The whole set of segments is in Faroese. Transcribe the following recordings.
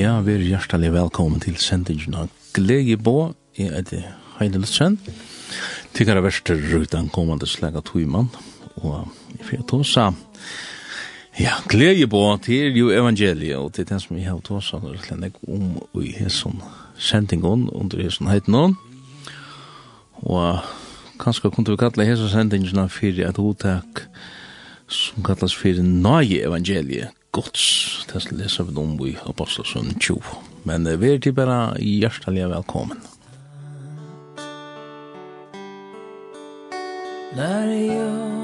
Ja, vi er hjertelig velkommen til sendingen av Glegebå. Jeg heter Heine Lutzen. Tikkara verster rutan slag av Tøyman. Og jeg fyrir tåsa. Ja, Glegebå, Bå til jo evangeliet, og til den som vi har tåsa når det er om og i hesson sendingen under hesson heiten hon. Og kanskje kunne vi kalle hesson sendingen fyrir et hotak som kallas fyrir nøye evangeliet, gods det leser vi om i Apostelsund 20. Men vi er til bare hjertelig velkommen. När jag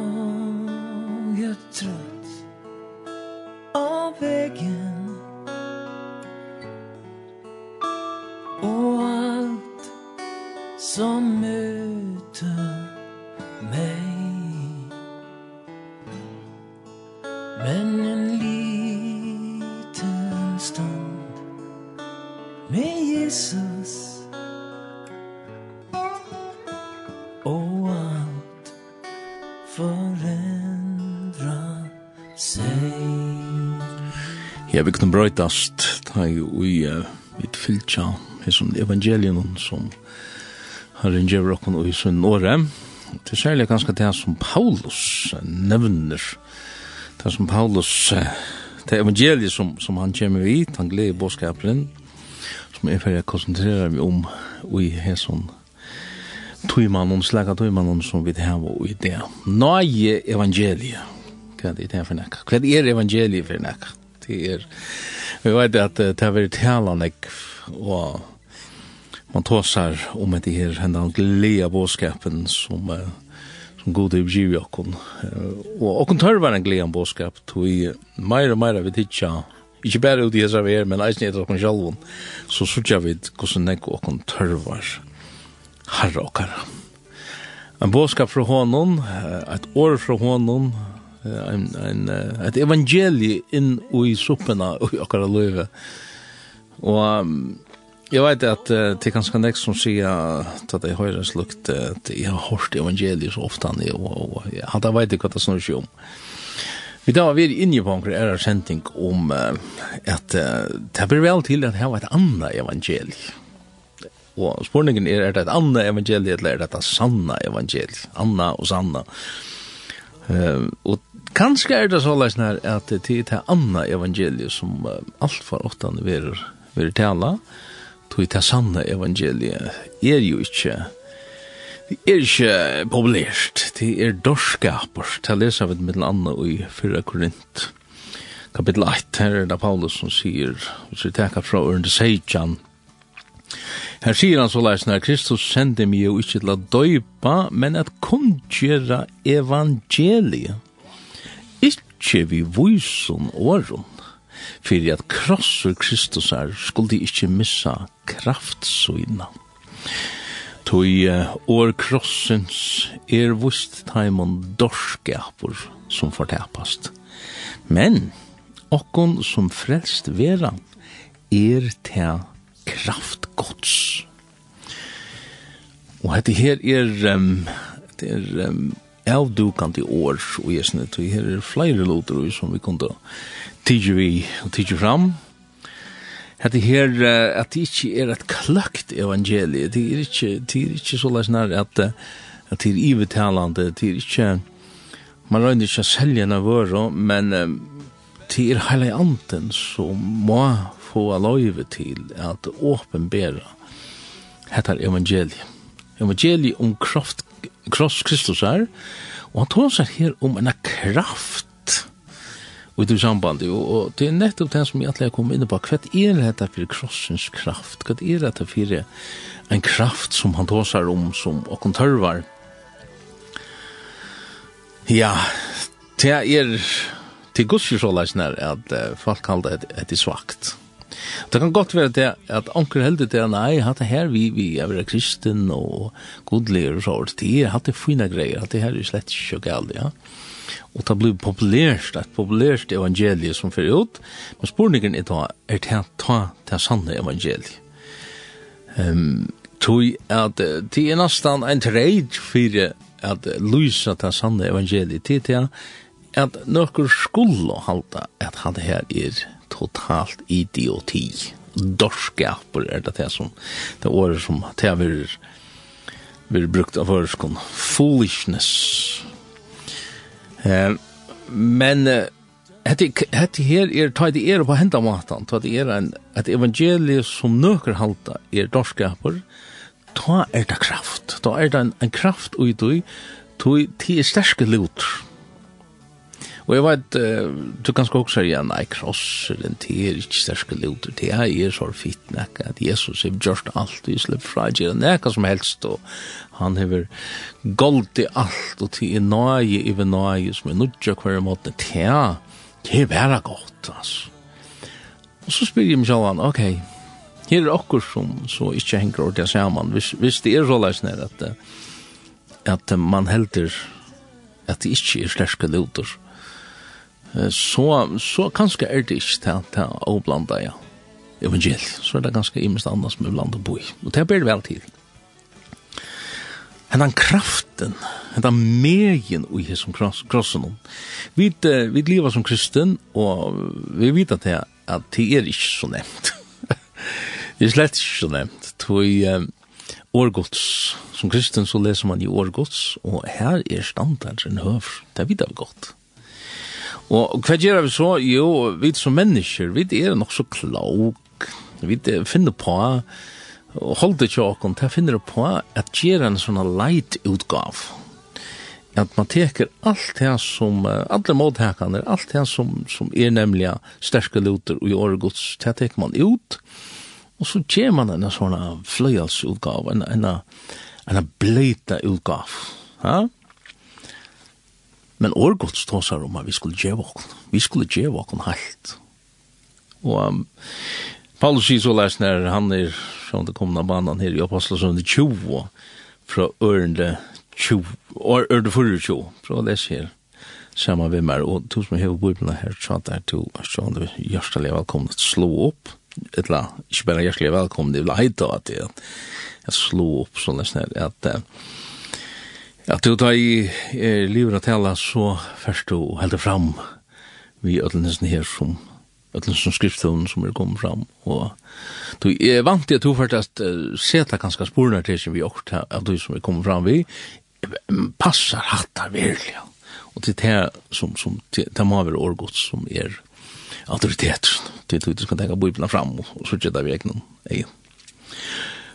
brøytast ta i ui vit fylgja hesson evangelion som herren gjør okkon ui sunn åre det er særlig ganske det som Paulus nevner det som Paulus det evangeliet som, som han kommer vid han gleder i bådskaperen som er fyrir jeg konsentrerer meg om ui hesson tøymannen, slæka tøymannen som vi hava i det. Nøye evangeliet. Hva er det for nekka? Hva er evangeliet for nekka? Det er, vi vet at det har vært talende, og man tåsar om at det er hendan glea bådskapen som, uh, som god er bjiv i okkon. Og okkon tørvar en glea bådskap tog meir og meir vi tidsja, ikke bare ut i hessar vi er, men eisen etter okkon sjalvon, så sutja vi hvordan nek okkon tørvar herre okkara. En bådskap fra honom, et år fra honom, en, en, et evangelie inn i suppena i okkara løyve. Og um, jeg vet at uh, det er ganske nek som sier at jeg har slukt at jeg har hørt evangeliet så ofte han og, og, og ja, han vet ikke hva det snur seg om. Vi da var vi inne på en ære kjenting om uh, at uh, det blir vel til at det var et annet evangelie. Og spurningen er, er det et annet evangelie, eller er det et sanna evangelie? Anna og sanna. Uh, og Kanskje er det så leis her at det er det anna evangeliet som alt for åttan verer verer tala, tog det sanna evangeliet er jo ikke Det er ikke populært, det er dorskapers, det leser vi mitt anna i 4 Korint kapittel 8, her er det Paulus som sier, hvis vi tenker fra Ørende Seidjan, her sier han så leis når Kristus sender meg jo ikke til å døypa, men at kun gjøre evangeliet ikkje vi vysun åren, fyrir at krossur Kristusar skulle ikkje missa kraftsyna. Tui år krossens er vust taimon dorskapur som fortapast. Men okkon som frelst vera er ta kraftgods. Og hette her er, um, det er um, avdukant i år og jeg snitt, og her er flere låter som vi kunne tidje vi og tidje fram. At det her, at det ikke er et kløkt evangelie, det er ikke, det er ikke så leis nær at, at det er ivetalande, det er ikke, man røyner ikke å selge en av våre, men det er hele anden som må få aløyve til at åpenbæra dette evangeliet. Evangeliet om kraft kross Kristus er, og han tar seg her om en kraft ut i sambandet, og, og det er nettopp det som jeg alltid kom inn på, hva er dette for krossens kraft, hva er dette for en kraft som han tar seg om, som åkken tørvar. Ja, det er til gudsjusåleisen er at folk kaller det, det svagt. Det kan godt være det at anker heldig det, nei, hatt det her vi, vi er vera kristen og godleir og sånt, det er hatt det fina greier, hatt det her er slett ikke galt, ja. Og det blir populært, et populært evangelie som fyrir ut, men spurningen er da, er det her ta det sanne evangelie? Um, Tui at det er nesten en treid fyrir at lysa det sanne evangeliet til det, at nokkur skulle halda at han her er totalt idioti. Dorskaper er det det som, det året som det er vir, vi brukt av førskon. Foolishness. Eh, men eh, hette her er, ta det er på henda matan, ta det er en, et evangeliet som nøker halta er dorskaper, ta er det kraft, ta er det en, en kraft ui dui, tui ti er sterske luter. Og jeg vet, du kan sko også gjøre, nei, kross, den til, ikke sterske luter, det er jeg så fitt nekka, at Jesus har gjort alt, vi slipper fra, gjør nekka som helst, og han har gold i alt, og til i nøye, i ved nøye, som er nødja hver måte, det er, det er bare godt, altså. Og så spyr jeg meg selv, ok, her er okkur som så ikke henger over til sammen, hvis, hvis det er så leisende at, at man helder at det ikke er sterske luter, så, så kanskje er det ikke til, til å blanda ja. evangel, så er det ganske imest annet som er blanda på i. Og det ber det vel til. Hentan kraften, hentan megin i hesson kross, krossen. Vi, uh, vi lever som kristen, og vi vet at det, at det er ikke så nevnt. det er slett ikke så nevnt. Tøy um, årgods, som kristen så leser man i årgods, og her er standarden høv. Det vet vi godt. Og hva gjør vi så? Jo, vi som mennesker, vi er nok så klok. Vi finner på, og det ikke åkken, til finner på at gjør en sånn light utgav. At man teker alt det som, alle måthekene, alt det som, som er nemlig sterske luter og i åregods, det teker man ut, og så gjør man en sånn fløyelsutgav, en, en, en, en bleita utgav. Ja? Men årgods tåsar om at vi skulle djeva okken. Vi skulle djeva okken halt. Og um, Paulus sier så lest når han er som det komna banan her i Apostelsundet 20 fra ørende 20, or, ørende 40, fra les her saman vi mer, og to som hever bøyblene her, så at det er to, så han er hjertelig velkomne til å slå opp, etla, ikke bare hjertelig velkomne, det vil heita at det er slå opp, så nesten når at uh, Ja, du tar i er, livet å tala, så først du helder fram vi ødelensen her som ødelensen skriftstolen som er kommet fram. Og du er vant til at du først uh, seta ganske sporene til som vi gjort av du som er kommet fram vi, passar hatta virkelig. Og til det som, som til, til må være årgods som er autoritet. Til du skal tenke bøyblene fram og og så gjør det virkelig. Ja.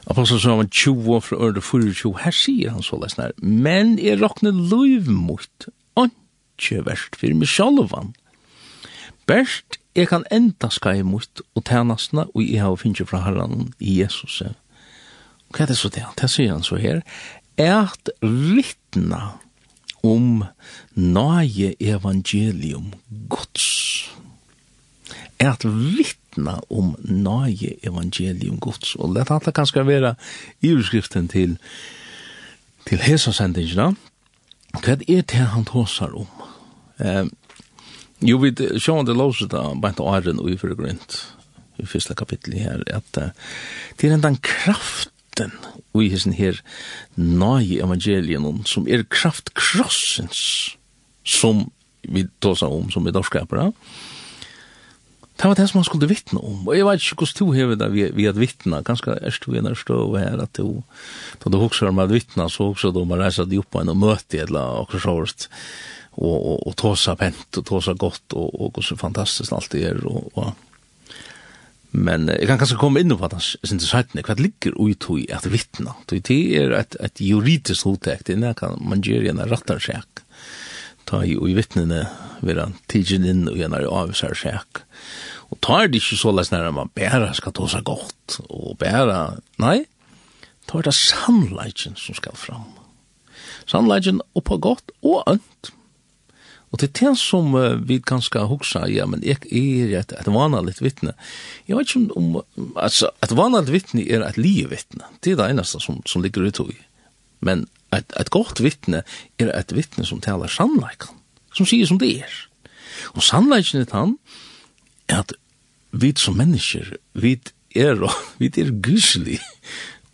Apostel som var 20 fra øre 24, her sier han så lesnar, men jeg råkne løyv mot, ikke verst for meg sjalvan. Berst, jeg kan enda skai mot og tænastna, og jeg har finnst fra herran i Jesus. Og hva er det så det? Det sier han så her, at vittna om nage evangelium gods. At vittna vittna om nøye evangelium gods. Og det handler kanskje å være i urskriften til, til hesasendingene. Hva er det han tåsar om? Eh, jo, vi sjåan det låser da, bare til æren og uføregrynt, i første kapittel her, at uh, det er den kraften og i hessen her nøye evangelien som er kraftkrossens som vi tåsar om, som vi dorskaper av, Det var det som man skulle vittna om. Og jeg vet ikke hvordan du hever det vi at vittna. Ganske er du en stå her at du, da du hokser om at vittna, så hokser du om å reise deg opp på en og møte et eller annet sånt. Og, og, og tåsa pent og tåsa godt og, og hvordan fantastisk alt det er. Og, og. Men jeg kan kanskje komme inn på at jeg synes det hva ligger ut i at vittna? Det er et, et juridisk hotek, det er kan man gjør en rattarsjekk. Ta i, i vittnene vera tidsin inn og gjerne avsar sjekk. Og tar det ikke så lest nærmere, man bare skal ta seg godt, og bare, nei, tar det sannleggen som skal fram. Sannleggen oppå godt og ønt. Og til det som uh, vi ganske hugsa, ja, men jeg er et, et vanlig vittne. Jeg vet ikke om, um, altså, et vanlig vittne er et livvittne. Det er det eneste som, som ligger ut i. Men et, et godt vittne er et vittne som taler sannleggen, som sier som det er. Og sannleggen er han, at vi som mennesker, vi er, vi er gyselig,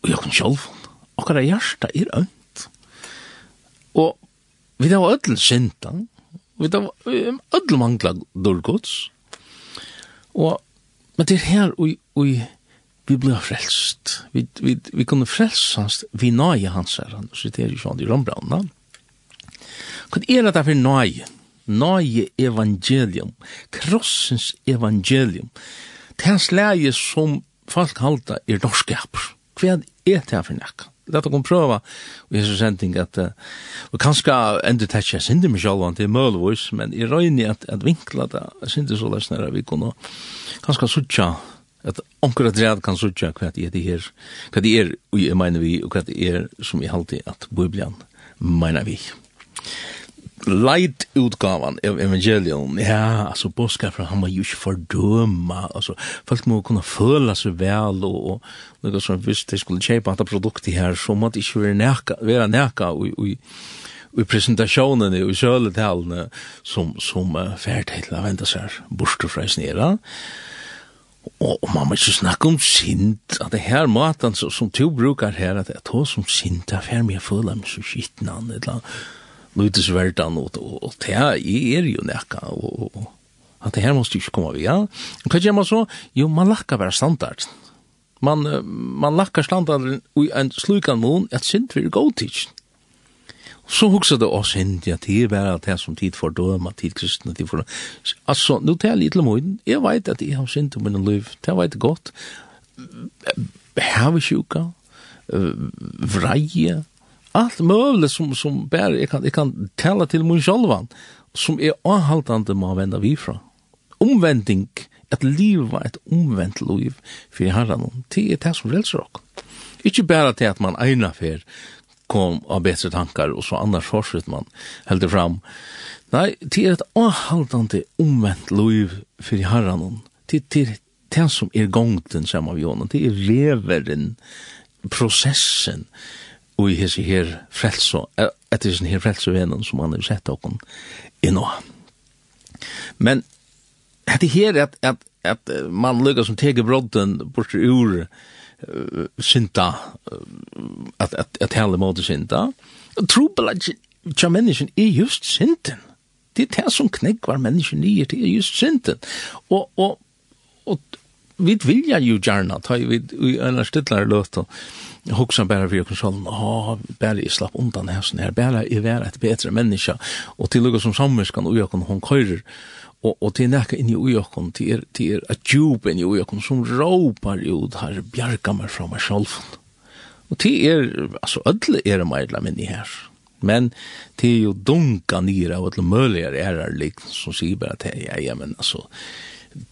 og jeg kan sjálf, og hva er ønt. Og vi har ødel syndan, vi har ødel mangla dårgods, og men det er her og, og vi blir frelst. Vi, vi, vi kunne frelsast, vi nøye hans her, han siterer jo sånn i rombraunna. Hva er det for nøye? nøye evangelium, krossens evangelium, det slæge som folk halda er norskap. Hva er det for nekka? Lett å prøva i hese sending at uh, og kanskje endur tætja sindi mig sjálvan til mølvois, men i røyni at, at vinkla det sindi så lesnere vi kunne kanskje sutja at onkra dræd kan sutja hva det er det her, hva det er og jeg mener vi og hva det er som vi halde at Biblian mener vi light utgavan av evangelion. Ja, alltså boskar för han var ju för döma. Alltså folk må kunna føla sig väl och, och något som visst de skulle köpa att produkter här så man inte vill näka, vara näka och, och, och i presentationen och i kjöletalen som, som uh, färdheten väntar sig borster från snera. Og, og man må ikke snakke om sint, at det her maten som, som to brukar her, at det er to som sint, det er ferdig med å føle meg så skittende, et eller annet mytesverdan verdan og og det er ju näka och, och att det her måste ju komma via. Och vad gör man så? Jo, man lackar bara standard. Man, man lackar standard i en slukan mån att synd för godtidsen. Så hugsar det oss hin, ja, det er bare det som tid for døma, tid kristne, tid for døma. Altså, nu tar jeg litt om høyden. Jeg vet at jeg har synd om min liv. Det vet jeg godt. Havesjuka, vreie, allt möjligt som som bär jag kan jag kan tala till mig själv som är anhaltande man vända vi från omvändning att var ett omvänt liv för Herren det är det som frälser oss inte bara till att man ena för kom av bättre tankar och så annars fortsätter man helt fram. Nej det är ett anhaltande omvänt liv för Herren det till det som är gångten som av Jonan det är reveren processen og i hese her frelso, etter hese her frelso venen som han har sett okon inno. Men hette her at, at, at man lukka som teger brodden bort ur uh, synta, uh, at, at, at hele måte synta, trobel at tja menneskjen er just synten. Det er det som knekvar menneskjen i, det er just synten. Og, og, og, vi vilja ju gärna ta vi i en stittlar låt och hugsa bara för kontrollen. Ja, bara i slapp undan här sån här. Bara i vara ett bättre människa. Och till något som samviskan och jag kan hon körer. Och och till näka in i ujakon till er till er att djup in i ujakon som ropar ut här bjärka mig från mig själv. Och till er altså öll det meg men i här. Men till ju dunka nira og öll möjliga er er lik som säger bara til ja ja men alltså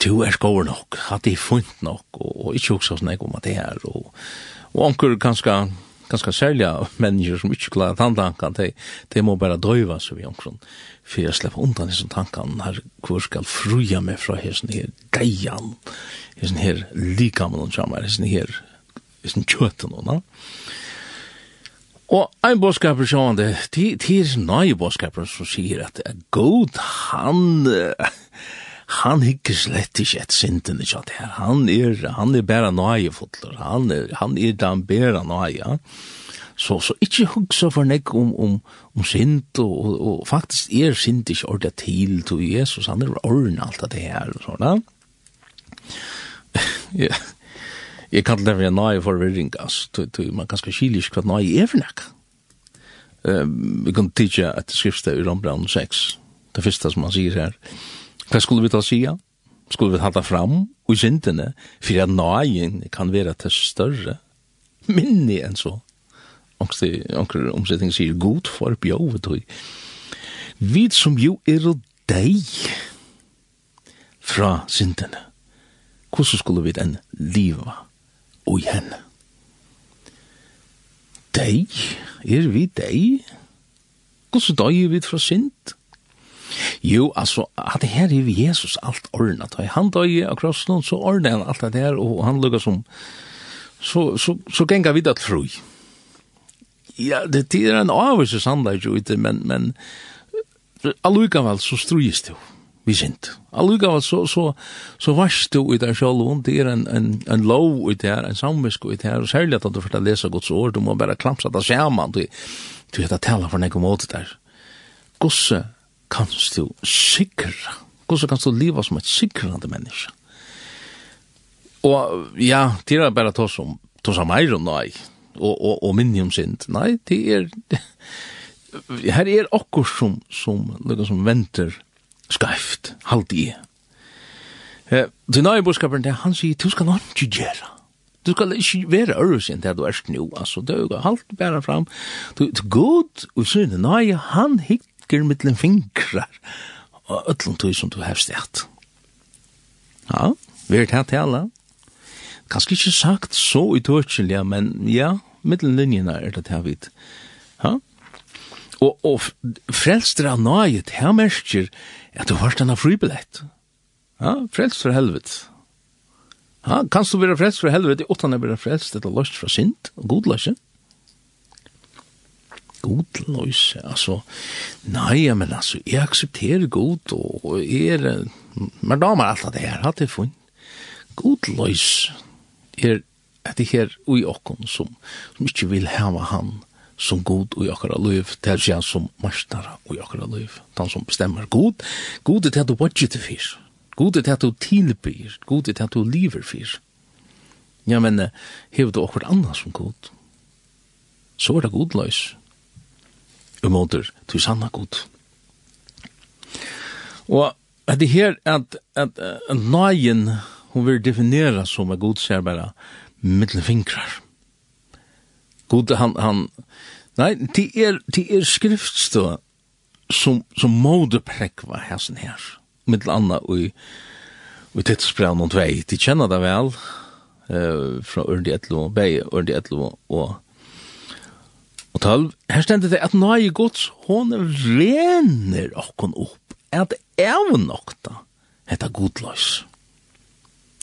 du er skover nok, at det er funt nok, og, og ikke også sånn jeg om at det er, og, og anker ganske, ganske særlige mennesker som ikke klarer tanntanken, de, de må bare drøyve seg vi omkring, for jeg slipper undan disse tankene. Her, hvor skal fruja meg fra hessen her deian, hessen her likamelen kommer, hessen her, hessen kjøten og noe. Og ein boskaper sjåan det, det er nøye boskaper som sier at god han, han hikker slett ikke et synden ikke at her. Han er, han er bare nøye fotler. han er, han er den bare nøye. Så, så ikke hugsa for nek om, om, om synd, og, og, og faktisk er synd ikke ordet til til Jesus, han er ordentlig alt av det her, og da. ja. Jeg kan det være nøye forvirring, altså, man kan skal skilje ikke hva nøye er for nek. Um, Vi kan tidsja at skriftet i Rombrand 6, det første som han sier her, Hva skulle vi ta sija? Skulle vi halda fram og syndene, for at nøyen kan være til større minni enn så. Anker omsetning sier god for bjovet og vi som jo er og deg fra syndene. Hvordan skulle vi den liva og igjen? Deg? Er vi deg? Hvordan døg er vi fra synd? Jo, altså, at det her er Jesus alt ordnet. Han døg av krossen, så ordnet han alt det her, og han lukket som, så, så, så genga vi det fru. Ja, det, det er en avvise sannleik, jo, ikke, men, men, allukavall så struis det jo, vi sint. Allukavall så, så, så varst du i det sjálf, det er en, en, en lov i det her, en samvisk i det her, og særlig at du får lesa Guds ord, du må bare klamsa det saman, du, du heter tala for nek om åter der. Gosse, kanst du sikra? Hvordan kanst du leva som et sikrande menneske? Og ja, det er bare tås om, tås om eier og nei, og, og, og minni om sint. Nei, det er, her er okkur som, som, lukka som venter skreift, i. Eh, du nøye borskaperen, han sier, du skal nok ikke gjøre du skal ikke være øres enn det du er nu, altså, du er halt bæra fram. Du, du god, og sønne, nøye, han hitt glimpger mittlen fingrar og öllum tog som du hefst eit. Ja, vi er tæt tæla. Kanskje ikkje sagt så utøtjelja, men ja, mittlen linjena er det tævit. Ja, og, og frelster av nøyet, her merker at du har denne fribillett. Ja, frelst for helvet. Ja, kanst du være frelst for helvet, utan å være frelst etter løst fra synd, og god løsje god løs, altså, nei, men altså, jeg aksepterer god, og jeg er, men da er alt det her, hatt det funn, god løs er at det her ui okkon som, som ikke vil hava han som god ui okkara løyv, det er sier som mastara ui okkara løyv, han som bestemmer. God, god er det du budgeter fyr, god er det du tilbyr, god er det du lever fyr, ja, men hever du okkara anna som god, så er det godløys, umåter til sanna god. Og at det her, at, at, at nøyen, hun vil definere som er god, ser bare middelfingrar. God, han, han, nei, det er, det er skriftstå som, som modeprekva hæsen her, middel anna og Og det sprer noen tvei, de kjenner det vel, uh, fra Ørndi Etlo, Bei Ørndi Etlo og Og tølv, her stendet det at nøye gods, hon rener okkon opp, at evn nokta, hetta godløs.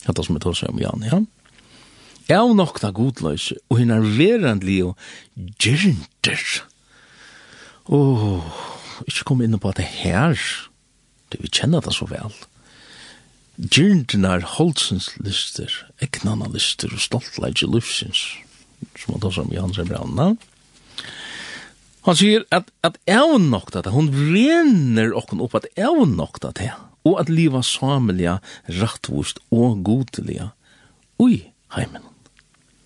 Hetta som vi tar seg om Jan, ja. Evn nokta godløs, og hun er verandlig og gyrnter. Åh, oh, ikke kom inn på at det her, det vi kjenner det så vel. Gyrndene er holdsens lyster, eknana lyster og stoltleidje livsins, som man tar seg om Jan, som er annet. Han sier at, at jeg er nok det, hun renner okken opp at jeg er nok det, og at liva samelige, rattvust og godelige, ui heimen.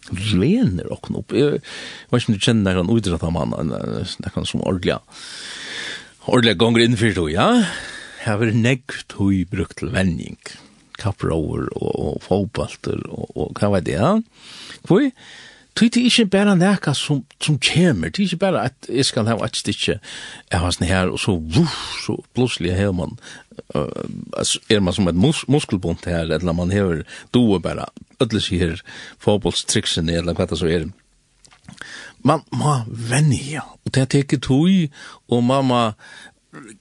Renner okken opp. Jeg vet ikke om du kjenner han uidrat av mann, nekken som ordelig, ordelig gonger innfyrt, ja. Jeg har vært negt hui brukt til vending, kapprover og, og fotballter, og, og hva vet jeg, ja. Hvor? Tui det ikke bare nekka som, som kommer, det er ikke bare at jeg skal ha et stikje jeg har sånn her, og så vuff, så plutselig er man, uh, er man som et mus muskelbunt her, eller man hever doer bare, ødelig sier fotbollstriksen, eller hva det så er. Man må vennja, og det er ikke tui, og man må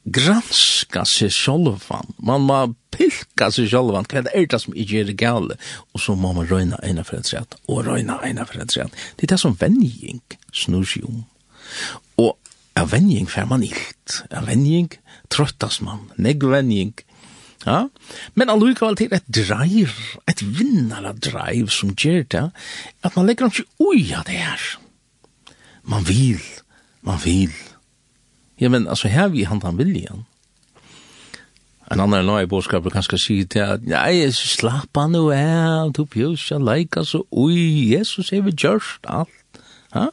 granska seg sjálvan. Man må pilka seg sjálvan. Hva er det som ikke er gale? Og så må man røyna eina for et sett. og røyna eina for et sett. Det er det som venjing snur seg om. Og av venjing fer man illt. Av venjing trøttas man. Negg venjing. Ja? Men allukval til et dreiv, et vinnara dreiv som gjør det, at man legger ikke ui av det her. Man vil, man vil, man vil Ja, men altså, her vi han han viljan. En annan lag i bådskapet kan skal si til at, nei, slapp han jo av, du bjösa, lajka så, oj, Jesus är vi gjørst alt. Ha?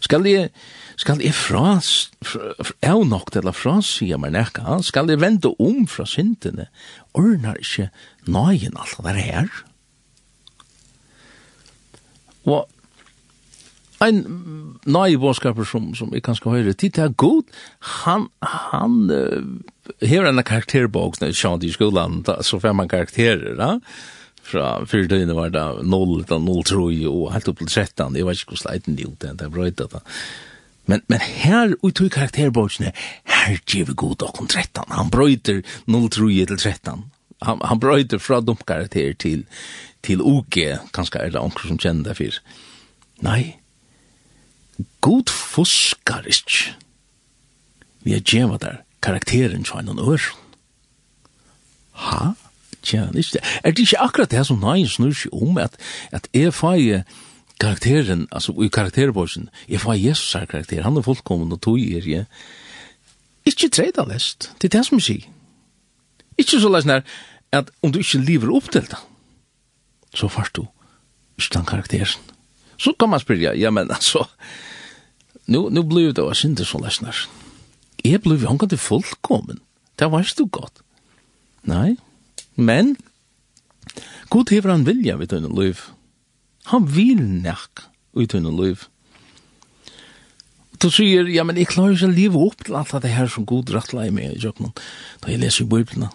Skal jeg, skal jeg fra, er nok til å frasige meg nekka, skal jeg vende om fra syndene, ordnar ikke nøyen alt det her. Og en nei bådskaper som, som jeg kanskje høyre, tid er god, han, han, uh, her er en karakterbok, når jeg kjent i skolan, da, så får man karakterer, da, fra fyrir døgnet var det 0, da 0 troi, og helt opp til 13, jeg var ikke hvor sleiten de gjorde, det er brøyta da. Men, men her, ut i karakterbokene, her gjev god okkom 13, han brøyter 0 troi til 13, han, han brøyter fra dumt karakter til, til oke kanskje er det anker som kjenner det fyrir. Nei, god fuskar ikkje. Vi er djeva der karakteren til en ør. Ha? Tja, ikke det. Er det ikke akkurat det som nei snur seg om at, at jeg feie karakteren, altså i karakterbåsen, jeg feie Jesus er karakter, han er fullkommen og tog er jeg. Ikke treda lest, det er det som jeg sier. Ikke så lest nær at om du ikke lever opp til det, så fyrst du ikke den karakteren. Så kan man spyrja, ja men altså, nu, nu blev det også ikke så løsner. Jeg blev jo til fullkommen. Det var du så godt. Nei, men God hever han vilja vid tøyne liv. Han vil nek vid tøyne liv. Du sier, ja, men jeg klarer ikke å leve opp til alt det her som God rattler i meg i jøkken, da jeg leser i Bibelen.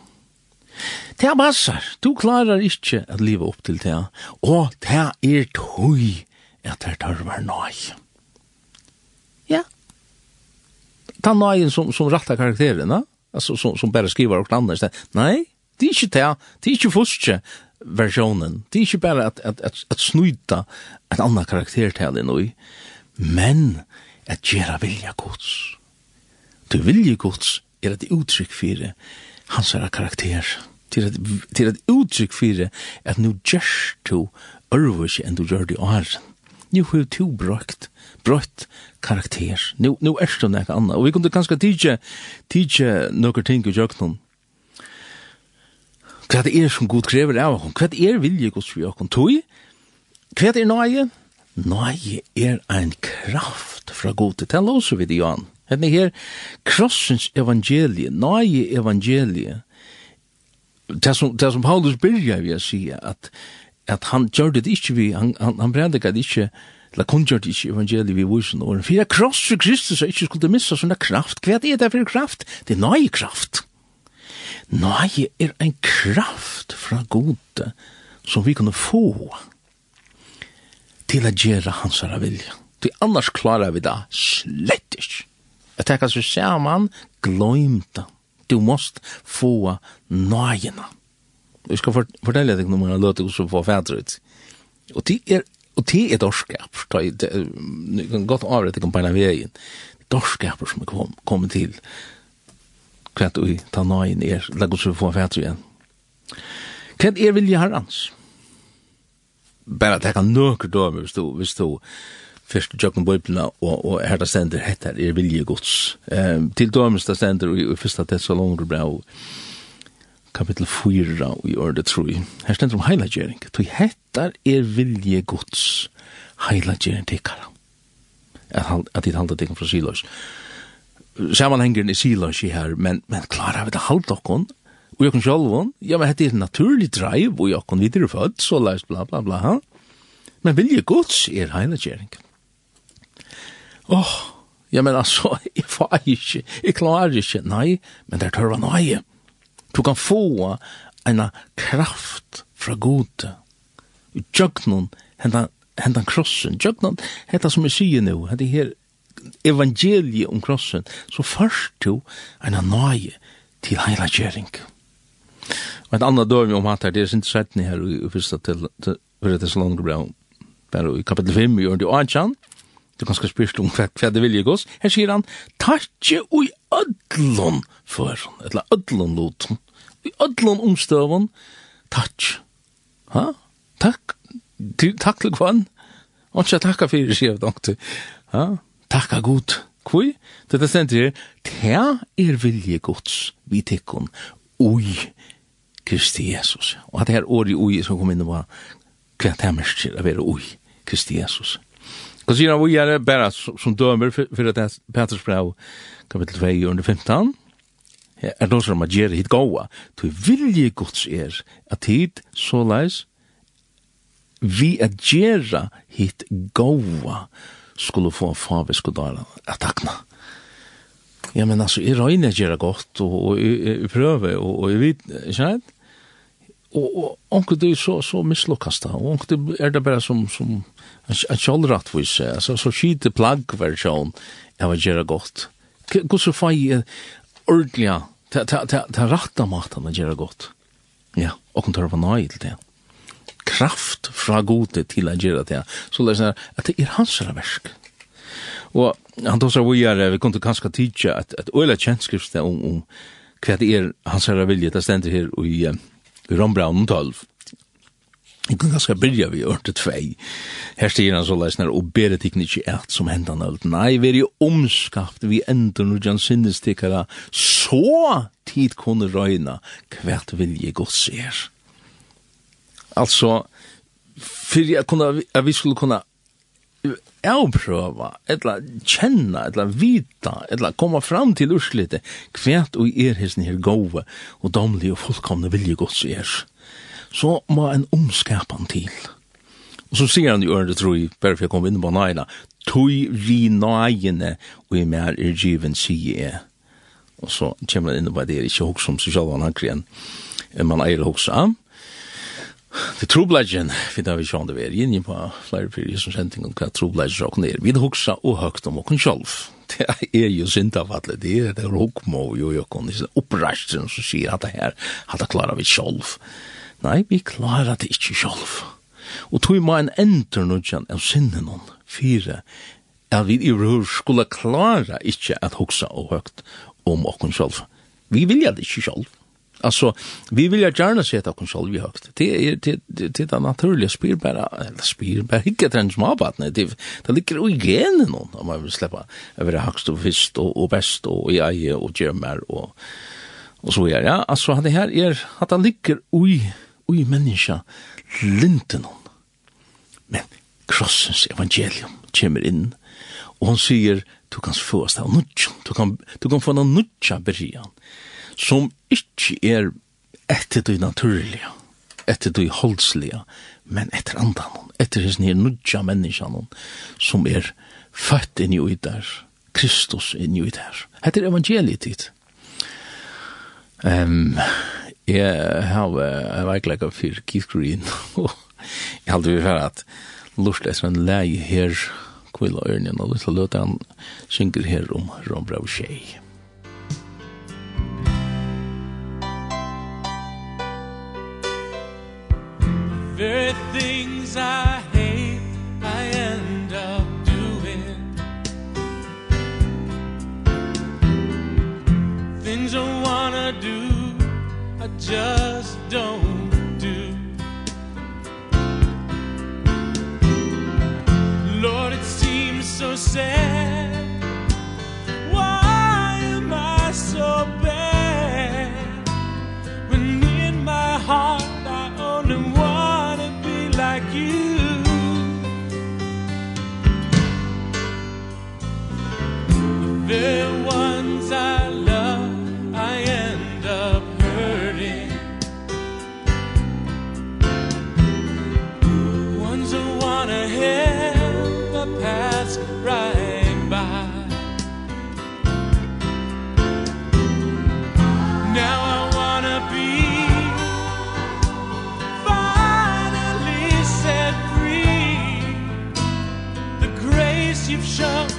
Det er massar. Du klarer ikke å leve opp til det, og det er tøy at det tørver nøy. Ja. Ta nøyen som, som rattar karaktererna, Altså, som, som bare skriver och sted. Nei, det er ikke det. Det er inte første versjonen. Det er inte bare at, at, at, at snuta en annan karakter til det nu. Men at göra vilja gods. Du vilja gods er et uttrykk for det. Hans er karakter. Til ett, til ett uttrykk for det nu görs du ørvus enn du gjør det åren. Nu har du brukt, brøtt karakter. Nu nu er det noe annet. Og vi kunne kanskje tidje, tidje noen ting i jøkken. Hva det er som god krever av henne? Hva er vilje god for jøkken? Tøy? Hva det er nøye? Nøye er en kraft fra god til tell oss vid Johan. Henne her, krossens evangelie, nøye evangelie. Det som, det som Paulus byrja vi å si, at, at han gjør det ikke vi, han, han, han predikar det ikke, la kunjar dich evangeli vi wusen og fyrir kross for Kristus er ikkje skulle missa sånne kraft. Hva er det for kraft? Det er nøye kraft. Nøye er en kraft fra gode som vi kunne få til å gjøre hans herre vilja. Til annars klarar vi det slett ikke. Jeg tenker så ser man gløymta. Du måst få nøyena. Jeg skal fortelle deg noe om jeg løter hos å få fædret. Og det er og te er dorskap, du kan godt avrette kom på en av veien, dorskaper som er kom, kommet til hva du ta nøyen er, la god så få fætre igjen. Hva er vilje herrens? Bare at jeg kan nøkker døme hvis du, hvis du først jøkken bøyblina og, og her det stender, hette er vilje gods. Um, til dømes det stender i, i første tesalonger brev, og kapittel 4 i ordet troi. Her stender om heilagjering. Toi hettar er vilje gods heilagjering tikkara. At dit halda tikkara fra silos. Samanhengeren er silos i her, men, men klara vi det halda okkon, og jokken sjálfon, ja, men hette er naturlig dreiv, og jokken videre født, så leist bla bla bla. Ha? Men vilje gods er heilagjering. Åh, oh, ja, men altså, jeg får ikke, jeg klarer ikke, nei, men det er tørva nøye. Ja Du kan få en kraft fra gode. Jøgnon, hentan, hentan krossen. Jøgnon, hentan som jeg sier nå, hentan her evangeliet om krossen, så først du en nøye til heila kjering. Og et annet døy om hatt her, det er sin trettni her i fyrsta til, til, til, til, til, til, til, til, til, til, til, til, til, til, du kan skal spyrt om hva, hva det vilje gos, Her sier han, takkje ui ödlun for, eller ödlun loten, ui ödlun omstøvun, Tartje. Ha? Takk, takk til kvann. Og ikke takka fyrir, sier jeg dankt. Ha? Takka god. kvui, det er stendt her, ta er vilje gods, vi tikkun, ui Kristi Jesus. Og at det her åri ui som kom inn og var, hva det er mest til å være ui Kristi Jesus. Og sier han, vi er bare som dømer for at Petrus brev kapittel 2 under 15. Er det som er hit gåa, til vilje gods er at hit såleis vi er gjerne hit gåa skulle få favisk og dara at takna. Ja, men altså, jeg røyner gjerne godt, og jeg prøver, og jeg vet, ikke sant? Og onkel du så, så mislukkast da, og onkel du er det bare som, som, en kjallratt vi se, altså, så skite plagg versjon, jeg var gjøre godt. Gå så fei ordelig, ta ratta matan er gjerra godt. Ja, og hun tar på nøy til det. Kraft fra gode til å gjøre det. Så det er at det er hans verk. Og han tar seg vi er, vi kunne kanskje tidsa at, at øyla kjennskrift om, om hva det er hans herre vilje, det stender her i, i Rombraunen 12. Jeg kan ganske byrja vi ørte tvei. Her stiger han så leisner, og bere tikkene ikke eit som hendan alt. Nei, vi er jo omskapt, vi ender noe jan sinnestikkara, så tid kunne røyna hvert vilje gods er. Altså, fyrir jeg kunne, at vi skulle kunne avprøva, etla kjenna, etla vita, etla komma fram til urslite, hvert og er hesten her gove, og domlig og fullkomne vilje gods er så må en omskapan til. Og så sier han i ørende tror jeg, bare for jeg kom inn på nøyla, tøy vi nøyene, og i mer er given sige jeg. Og så kommer han inn på det, ikke hos som sosialen han kren, man eier hos ham. Det trobladgen, for det har vi sjående vi er inn på flere fyrir som sending om hva trobladjen råkken er. Vi hoksa og høgt om okken sjolv. Det er jo synd av alle det er det råkmo jo jo okken, det er opprasjen som sier at det her, at det klarer vi sjolv. Det Nei, vi klarar det ikkje sjálf. Og tog ma en enter nudjan av sinnen hon, fire, at vi i rur skulle klara ikkje at hugsa og høgt om okkun sjálf. Vi vilja det ikkje sjálf. Alltså, vi vill ju gärna se att hon själv högt. Det är det det är naturligt spirbara eller spirbara hicka den småbarn det det ligger i genen hon, om man vill släppa över det högst og först och, og best och i eje och gjemmer och och så är det. Ja, alltså det här er, att han ligger i ui menneska linten hon. Men krossens evangelium kommer inn, og hon sier, du kan få oss av nudjan, du kan, du kan få en nudja berian, som ikkje er etter du naturliga, etter du holdsliga, men etter andan hon, etter hans nir nudja menneska hon, som er født inn i ui der, Kristus inn i ui der. Hette er evangeliet dit. Um, Jeg har en veiklegg av fyr Keith Green, og jeg halte vi for at lort etter en lei her kvilla ørnen, og lort løte han synger her om Rombrau Shea. just don't do. Lord it seems so sad. Why am I so bad? When in my heart I only want to be like you. There אפשר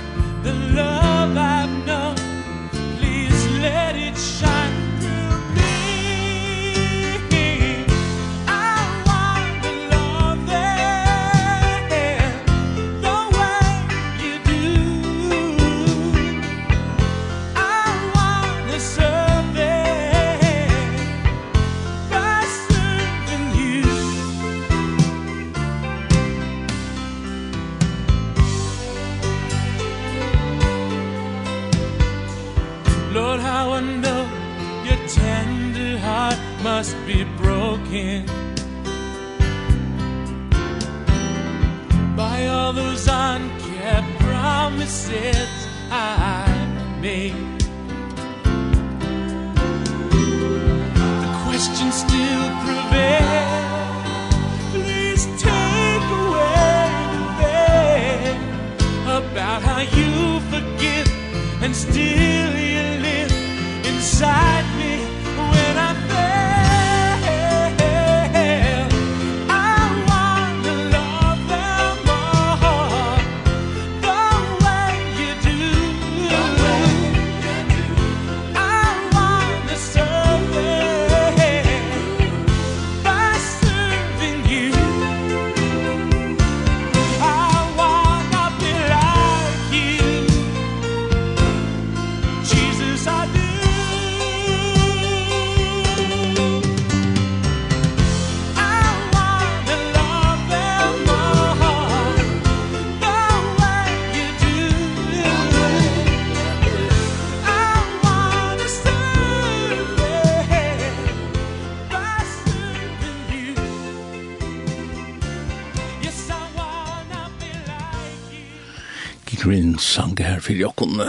Green sang her for jokken.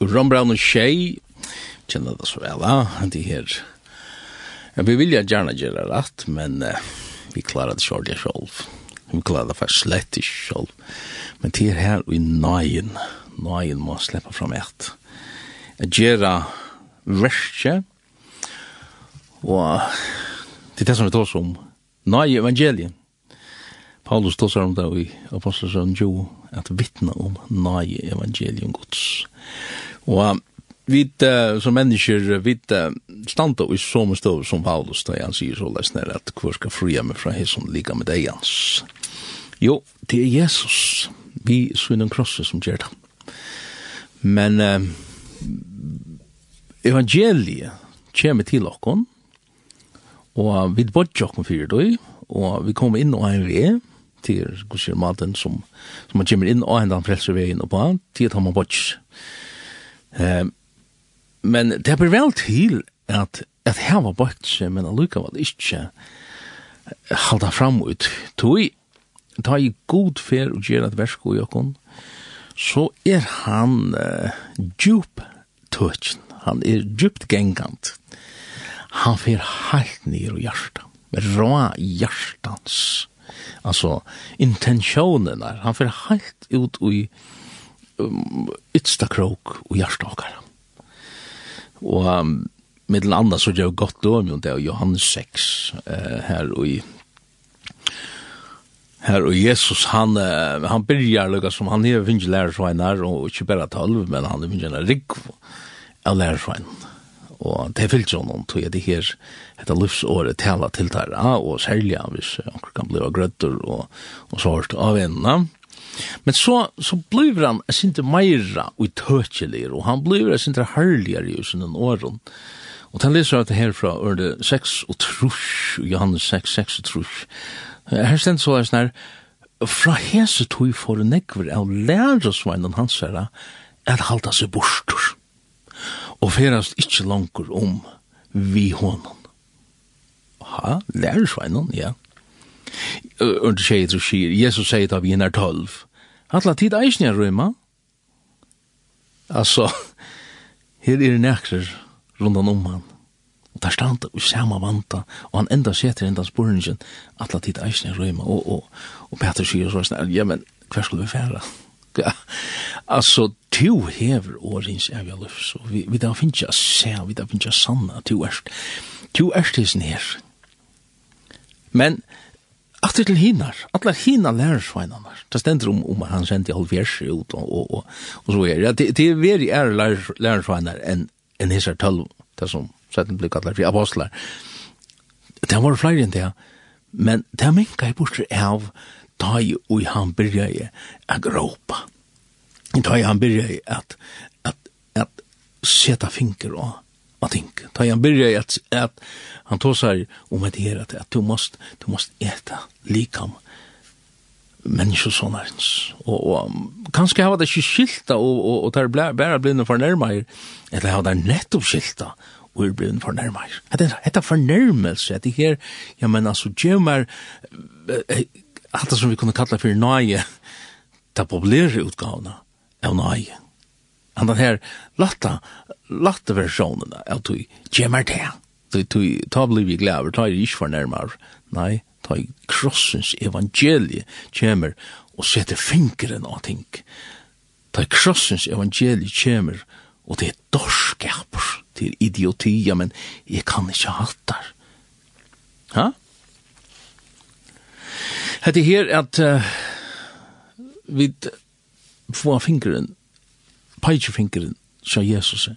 Ron Brown og Shea, kjenner det så vel, ja, de her. Ja, vi vil gjerne gjøre rett, men uh, vi klarer det sjål det sjål. Vi klarer det faktisk slett ikke sjål. Men det er her i nøyen, nøyen må slippe fram et. jeg Gjøre verste, og det er det som vi tar om nøye evangeliet. Paulus tosar om det i Apostelsson Jo, at vittna om nai evangelium gods. Og vi uh, som mennesker, vi uh, standa i som stov som Paulus, da han sier så lesner at hvor skal fria meg fra hei som liga med deg hans. Jo, det er Jesus, vi svinner krosset som gjør det. Men uh, evangeliet kommer til okkon, og vi bodger okkon fyrir døy, og vi kommer inn og er ved, til hvordan maten som, som man kommer inn og hendan frelser veien og på han, til at han må bort. Eh, men det blir vel til at, at her var bort seg, men allukavall ikke halda fram ut. Toi, ta i god fer og gjør et versk og jokon, så er han uh, djup tøtjen, han er djupt gengant. Han fer helt og hjarta. hjertet, med rå hjartans altså intentionerna. Han får helt ut i um, ytsta krok og hjärtstakar. Og um, med den andra så gjør jeg godt døm om det, og Johannes 6 uh, her og i Her og Jesus, han, uh, han byrjar lukka som han er finnje lærersveinar, og ikke bare talv, men han er finnje en rigg av lærersveinar og det fyllt jo noen tog jeg det her etter livsåret tala til der, og særlig hvis anker kan bli grøtter og, og svart av ennene. Men så, så blir han sinte meira utøkjeligere, og han blir sinte herligere i sin åren. Og den leser jeg det her fra Ørde 6 og trus, Johannes 6, 6 og trus. Her stendt så er sånn her, fra hese tog for nekver av lærersveinen hans her er halda seg bortur og ferast ikkje langer om vi honom. Ha, lærersveinen, ja. Under det sier til sier, Jesus sier da vi er tolv. Alla tid eisne er røyma. Altså, her er nekrer rundan om han. Og der stand og sama vanta, og han enda seter enda spurningen, alla tid eisne er røyma. Og, og, og Peter sier så, ja, men hver skulle vi færa? Ja Altså, to hever årens evig liv, så vi, vi da finnes jeg se, vi da finnes jeg sanna, to erst, to erst hisen her. Men, at til hinar, alle hinar lærersveinarna, det stender om, om han sendte halvfjersi ut, og, og, og, og så er, ja, det, det er veri er lærersveinar enn en hisar tølv, det som setten blir kallar for apostlar. Det var flere enn det, men det minka i bortser av, ta i og han byrja at gråpa. Ta i han byrja at, at, at seta finker og av ting. Ta i han byrja at, at han tog seg om et det at, at du måst, du måst eta likam menneskesånarens. Og, og kanskje hava det ikke skilta og, og, og der bare blivna fornærmeir, eller hava det nettopp skilta og er blivna fornærmeir. Hetta fornærmelse, at det her, ja, men altså, gjør meg, alt det som vi kunne kalla for nøye, ta populære utgavene av nøye. Han den her latta, latta versjonen av tog, gjemmer det. Ta bli vi glæver, ta er ikke for nærmar Nei, ta i krossens evangelie kommer og setter fingeren av ting. Ta i krossens evangelie kommer og det er dorskaper til idiotia, men jeg kan ikke hatt der. Ha? Hette her at uh, vi får fingeren, peitsefingeren, sa Jesus,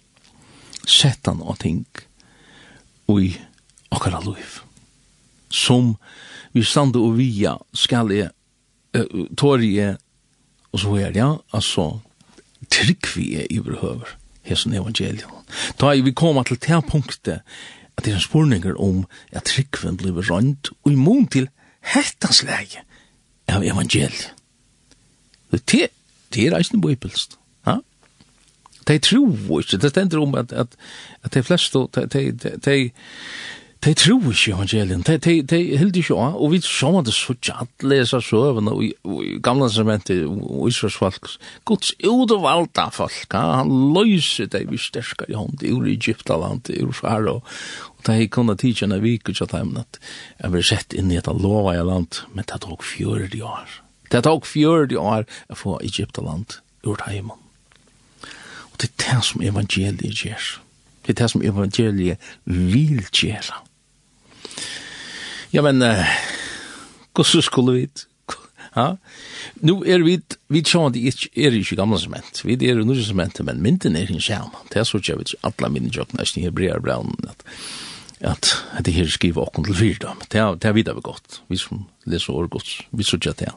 sett han og ting i okkara liv. Som vi stande og via skal jeg, uh, tåri jeg, og så er ja, altså, trygg vi er i behøver, hesson evangelion. Da vi koma til det punktet, at det er en spurninger om at tryggven blir rønt, og i mån til hettans lege av evangeliet. Det, det er eisen bøybelst. Ja? De tror ikke, det stender om at, at, at de fleste, de, de, de, de tror ikke evangelien, de, de, de hilder ikke av, og vi så sånn det så ikke at leser søvende i, i gamle sementet og Israels folk. Guds utvalgte folk, ja, han løser de vi sterkere i hånd, ur Egyptaland, ur Faro, og de kunne tidsje en vik ut av dem at jeg ble sett inn i et lova i land, men det tok 40 år. Det tok 40 år å få Egyptaland ur heimen. Og det er det som evangeliet gjør. Det er det som evangeliet vil gjøre. Ja, men, hvordan skulle vi Ja. Nu er vi vi sjón det er ikki gamla sement. Vi er nú sement, men myndin er hin skærm. Det er so jevits alla minn jokk næstan her breiar brown at at det her skriva okkum til fyrdom. Det er det er vidare godt. Vi som leser år godt. Vi så jat det.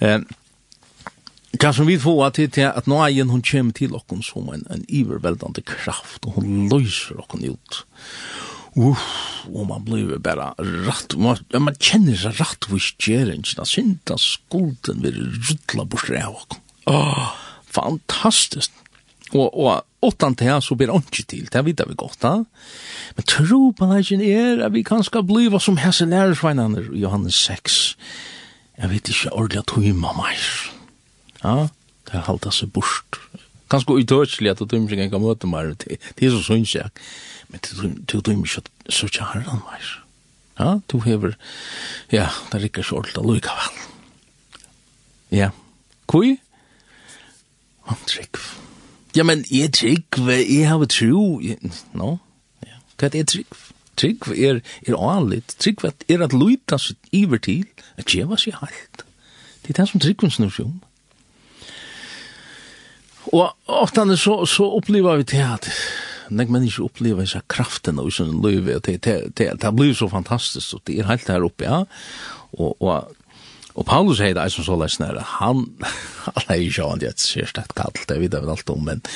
Ehm Kan som vi få til til at nå er hun kommer til okkum som en, en iverveldende kraft, og hun løser okkum ut uff, og man blir bara rätt, man, man kjenner seg sig hvor vid da synda skulden vil ruttla bort av oss. Åh, fantastisk. Og, og åttan til her, så blir det ikke til, det vet vi godt, da. Men tro på det er at vi kan skal bli hva som hese lærersveinene i Johannes 6. Jeg vet ikke ordentlig at hun må meg. Ja, det er halda seg bort. Kanskje utørselig at hun ikke kan møte meg, det er så synes jeg men du du ikke så ikke herren mer. Ja, du hever, ja, det rikker ikke så ordentlig lukka vel. Ja, kui? Han trick. Ja, men jeg trick, jeg har tro, no, ja, hva er trick. Trick er, er anlitt, trygg er at luta sitt iver til, at djeva seg halt. Det er det som trygg snur seg om. Og ofte så, så opplever vi til at nek mennesker opplever disse kraftene og sin løyve, og det, det, det, det blir så fantastisk, og det er helt her oppe, ja. Og, og, og Paulus heter det som så lesen her, han, han er jo ikke han, det er sérstakt kall, det vet jeg vel alt om, men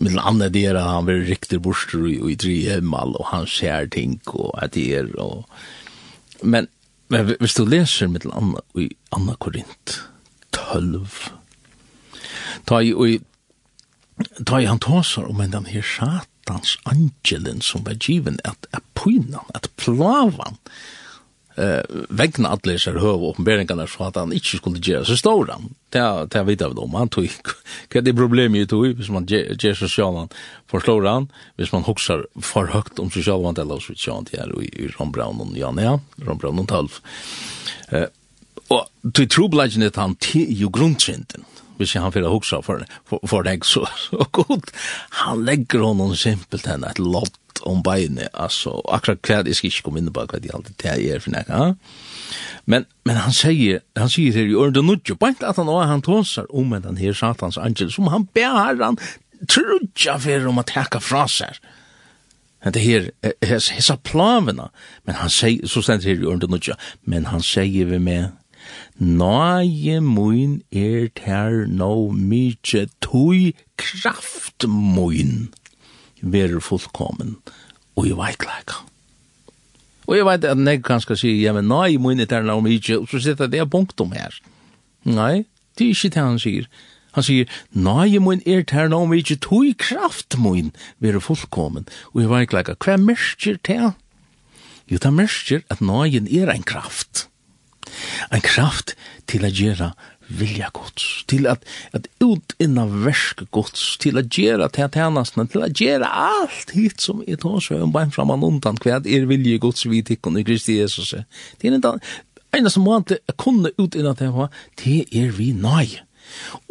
men andre det er han blir riktig borster og i tre hemmal, og han ser ting, og at det er, og... Men, men hvis du leser med andre, i Anna Korint, 12, ta i, og i Ta i han tåsar om en den her satan satans angelen som var given at at pyna at plavan, eh vegna allir sér höv uppenberingarna så att han inte skulle göra så stor han. Det det vet av dem han tog vad det problem ju tog hvis man ger så sjallan för han? Hvis man huxar för högt om så sjallan eller så sjant här i Ron Brown och Jan ja Ron Brown och 12. Eh och till troblagen att han till ju grundtrenden hvis han fyrir hugsa for, for, for deg så, så godt. Han legger honom simpelt henne et lott om beinet, altså, akkurat hver, jeg skal ikke komme inn på hva de alltid det er for nekka, men, men han sier, han sier her i ørende nudjo, bare at han også han tåsar om en den her satans angel, som han ber han trudja for om å teka fra seg. Det her, hesa plavena, men han sier, så stendt her i ørende nudjo, men han sier vi med, Nåje mun er ter no mykje tui kraft mun ver fullkommen og i veikleika. Og jeg vet at nek kanskje sier, ja, men nei, mun er ter no mykje, og så sitter det punktum her. Nei, det er ikke det han sier. Han sier, nei, mun er ter no mykje tui kraft mun ver fullkommen og i veikleika. Hva merker det? Jo, det merker at nøyen er en kraft. En kraft til å gjøre vilja gods, til at, at utinna versk gods, til at gjera til tjenestene, til at gjera alt hit som er tås og bein framan undan, hva er vilje gods vi tikkun i Kristi Jesus. Det er en ena som måte kunne utinna til hva, det er vi nøy.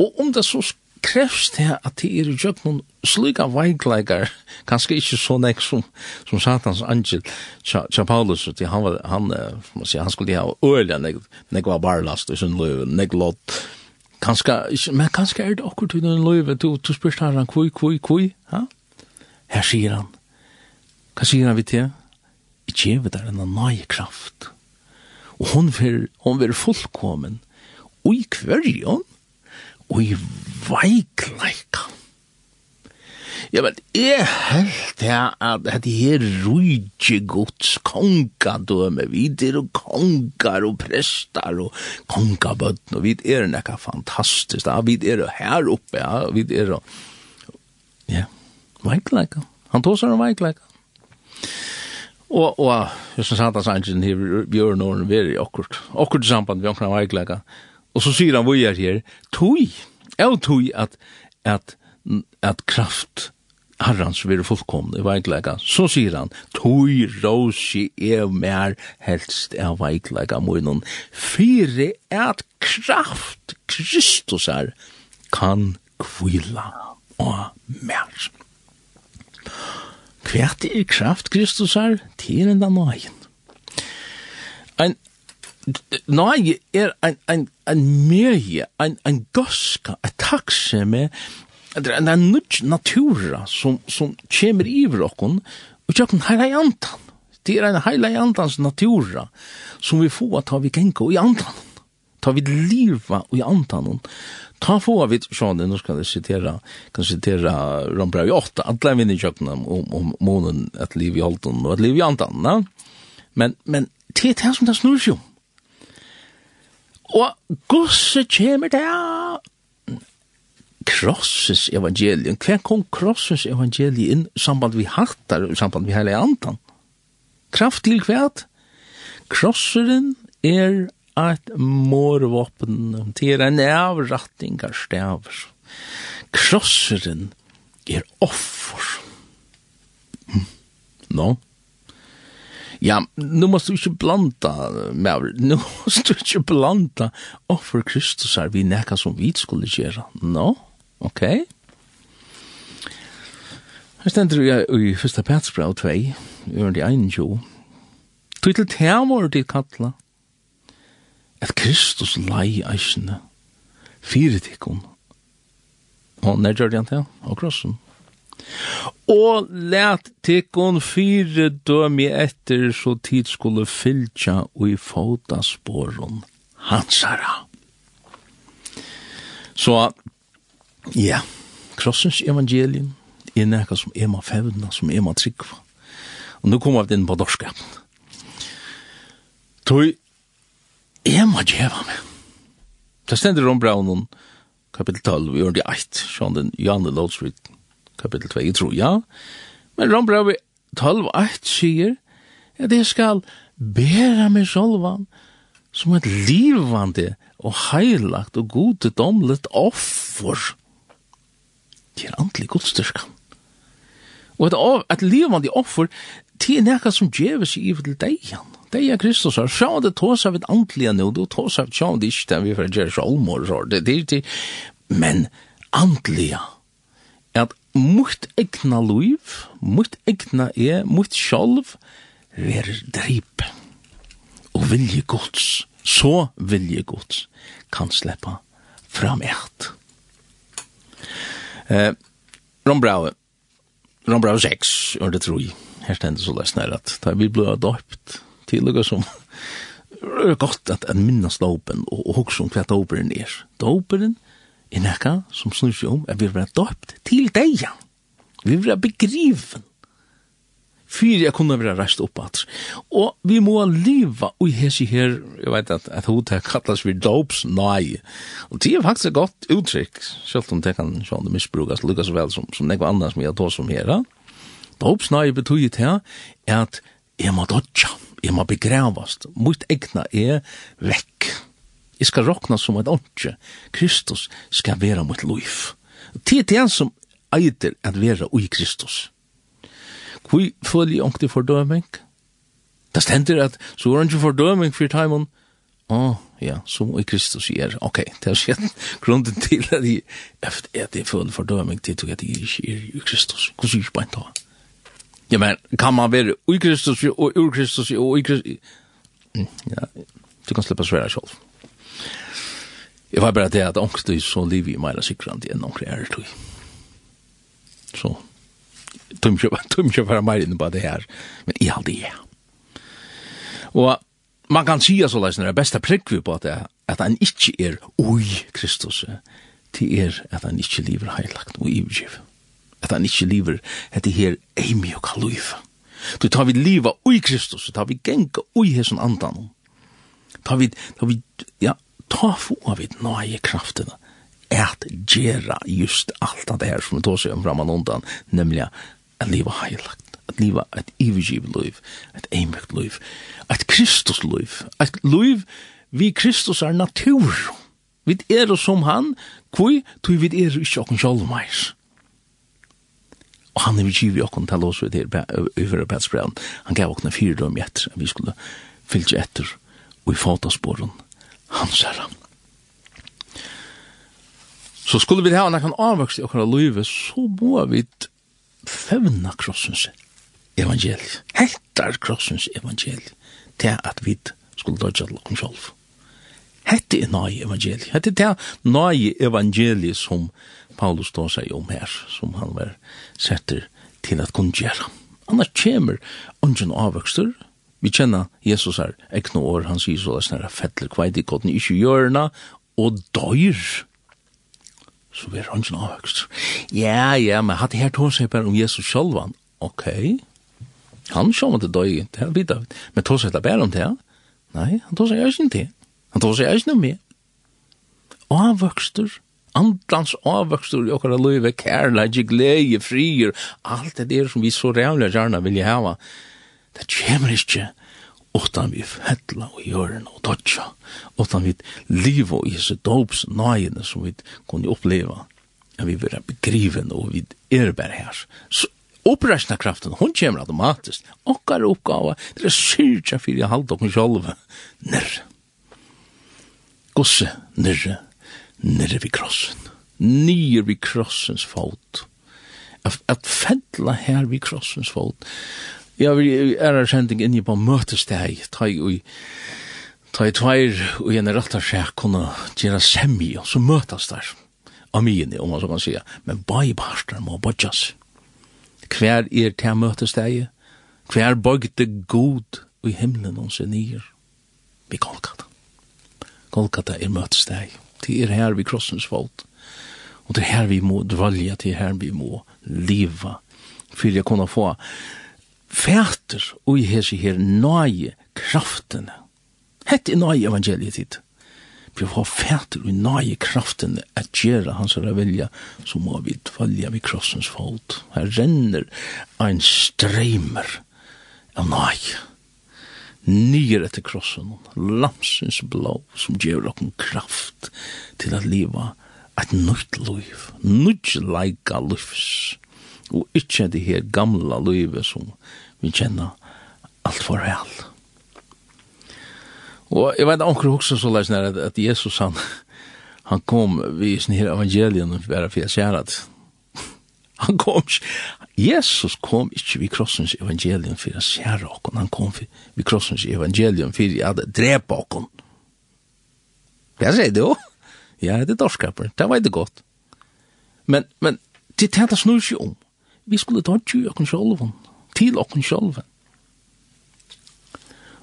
Og om det så krevst det at det er i djøpnen slika veikleikar, kanskje ikke så nek som, som satans angel, tja Paulus, til han, var, han, sier, han skulle ha øyla nek, nek var barlast i sin løy, nek lott, kanskje, men kanskje er det akkur til den løy, du, du spyrst her han, kvui, kvui, kvui, ha? Her sier han, hva sier han vi til? i er der enn nøye kraft, og hon vil, hon vil fullkommen, og i kverjon, og i veikleika. Ja, men jeg held det at det her rujtje gods kongadøme, vi er og kongar og prestar og kongabøtten, og vi er nekka fantastisk, ja, vi er her oppe, ja, vi er og, ja, veikleika, han tås er veikleika. Og, og, jeg synes at han sannsyn, vi er noen veri akkurat, akkurat samband vi akkurat veikleika, Og så sier han vi er her, tog, jeg tog at, at, at kraft herrans vil fullkomne veiklega. Så sier han, tog råsi er mer helst er veiklega munnen. Fyre at kraft Kristus er kan kvila og mer. Kvært er kraft Kristus er til enda nøyen. Ein Nei er ein, ein, ein mye, ein, ein goska, et takse med en en nudge natura som, som kommer iver okkun og tjokken heila i antan. Det er en heila i antans natura som vi får ta vi genka i antan. Ta vi liva i antan. Ta få vi, sjåne, nu skal jeg citera, kan sitera rombra i 8, alle vinner tjokken om, om månen, at liv i holden og at liv i antan. Na? Men, men, det er det som det snur seg om Og gosse kjemur det krossens evangelium. Hva kom krossens evangelium inn samband vi hattar, samband vi heilig andan? Kraft til kvæt? Krosseren er et morvåpen, til er en avratting av staver. Krosseren er offer. Hm. No? Ja, nu måste du inte blanda, Maver, nu måste du inte blanda offer Kristus här vi näka som vi skulle göra. No, okej. Okay. Her stender vi i fyrsta Petersbrau 2, under de egen jo. Tog til temor til kattla, at Kristus lei eisene, fyre tikkun, og nedgjør det han til, og krossen. Og let tikkun fyre dømi etter så tid skulle fylltja og i fota sporen hansara. Så, ja, krossens evangelium er nekka som er ma fevna, som er ma tryggva. Og nu kommer vi inn på dorska. Toi, er ma djeva meg. Det stender om braunen, kapitel 12, vi gjør det eit, sånn den Janne Lodsvitten kapitel 2 i tro, ja. Men Rombravi 12.8 sier at jeg skal bæra meg sjolvan som et livande og heilagt og godedomlet offer til antlig godstyrkan. Og et, et livande offer til nekka som djeve seg iver til deian. Deia Kristus har, Sjå, det tåsa vid antliga nu, du tåsa vid sjå, det ikke, det vi fyrir gjerra sjálmor, det er det, men antliga, mot egna liv, mot egna e, mot sjálv, ver dreip. Og vilje gods, så vilje gods, kan sleppa fram eit. Eh, Rombrau, Rombrau 6, og det tror jeg, her stendet så løsner at da vi ble adøpt til lukka som er godt at en minnes dopen og, og hoksom hva doperen er. Doperen er er nekka som snur seg om at vi var døpt til deg. Vi var begriven. Fyrir jeg kunne være reist opp at. Og vi må leva og hesi her, jeg vet at, at hun tar kallas vi dops, nei. Og det er faktisk et godt uttrykk, selv om det kan sånn det misbrukas lukka så vel som, som nekva annan som jeg tar som her. Dops, nei, betyr det er at jeg må dodja, jeg må begravast, mot egna er vekk. Jeg skal råkna som et åndsje. Kristus skal være mot liv. Tid til han som eider at være ui Kristus. Hvor føler jeg ångte fordøming? Det stender at så er han ikke fordøming for timen. Å, oh, ja, som ui Kristus gjør. Ok, det er skjedd grunden til at jeg efter at jeg føler fordøming til at jeg ikke er ui Kristus. Hvordan sier jeg bare da? Ja, men kan man være ui Kristus og ur Kristus og ui Kristus? Ja, du kan slippe svære selv. Ja. Jeg var bare det at ångstøy så liv i meira sikrande enn ångre er det. Så, tøm ikke bare meira inn på det her, men i halde jeg. Og man kan sija så leisner, det beste prekvi på at, at han ikke er ui Kristus, til er at han ikke lever heilagt og ivgiv. At han ikke lever etter her eimi og kaluiv. Du tar vi liva ui Kristus, tar vi genga ui hesson andan. Tar vi, tar vi, ja, ta få vid nøye kraften at gjera just alt det her som vi tar seg om fram undan, nemlig at liva heilagt, at liva et ivergiv liv, et eimøkt liv, et Kristus liv, et liv vi Kristus er natur, vi er som han, kvoi, tog vi er ikke okken meir. Og han er vi giv i okken til oss ved her overarbeidsbreven, han gav okken fyrdom etter, vi skulle fyllt etter, og i fotasporen, hans herre. Så skulle vi ha en avvokst i okra livet, så må vi fevna krossens evangeliet. Hettar krossens evangeliet til at vi skulle dødja til okra sjolv. Hette er nøye evangeliet. Hette er nøye evangeliet som Paulus då seg om her, som han var setter til at kunne gjøre. Annars kommer ungen avvokster, Vi kjenner Jesus her, ekne år, han sier så det er fettler kveit i kotten, ikke hjørna, og døyr. Så vi er han ikke. Ja, ja, men hatt her tog seg bare om Jesus sjølvan. Ok, han sjølv det døy, det er vidt av. Men tog seg bare om det, Nei, han tog seg ikke til. Han tog seg ikke med. Avhøkster, andrans avvokster i okkara løyve, kærleik, glede, frier, alt det der som vi så rævlig gjerne vilja hava, det kommer ikke utan vi fettla og hjørne og dodja, utan vi liva og jesu dops nøyene som vi kunne oppleva, at vi vil begriven og vi er bare her. Så oppreisna kraften, hun kommer automatisk, okkar oppgave, det er syrtja fyrir halda okkur sjolve, nirre. Gosse, nirre, nirre vi krossen, nirre vi krossens fot, at, at fettla her vi krossens fot, Ja, vi er er sending inni på møtesteg, ta i ui, ta i tveir ui en rattarskjær kunne gjøre semmi, og så møtas der, amini, om man så kan sija, men bai barstar må bodjas. Hver er til møtesteg, hver bogte god ui himlen og se nir, vi Golgata. Golgata er møtesteg, det er her vi krossens fot, og det er her vi må dvalja, det er her vi må liva, fyrir jeg kunne få fæter ui hesi her nøye kraftene. Hette er nøye evangeliet dit. Vi får fæter ui nøye kraftene at gjera hans herre vilja, så må vi tvalja vi krossens fot. Her renner ein streimer av nøye. Nyer etter krossen, lamsens blå, som gjør okken kraft til at liva et nytt liv, nytt leika livs og ikkje det her gamla livet som vi kjenner alt for vel. Og jeg vet anker også så leis nær at Jesus han, han kom vi i sånne her evangelien og være at Han kom Jesus kom ikke vi krossens evangelium for å sjære okken, han kom vi krossens evangelium for å drepe okken. Jeg sier det jo. Ja, det er dorskaper, det var det godt. Men, men, det er det snur seg om vi skulle ta tju okken sjolven, til okken sjolven.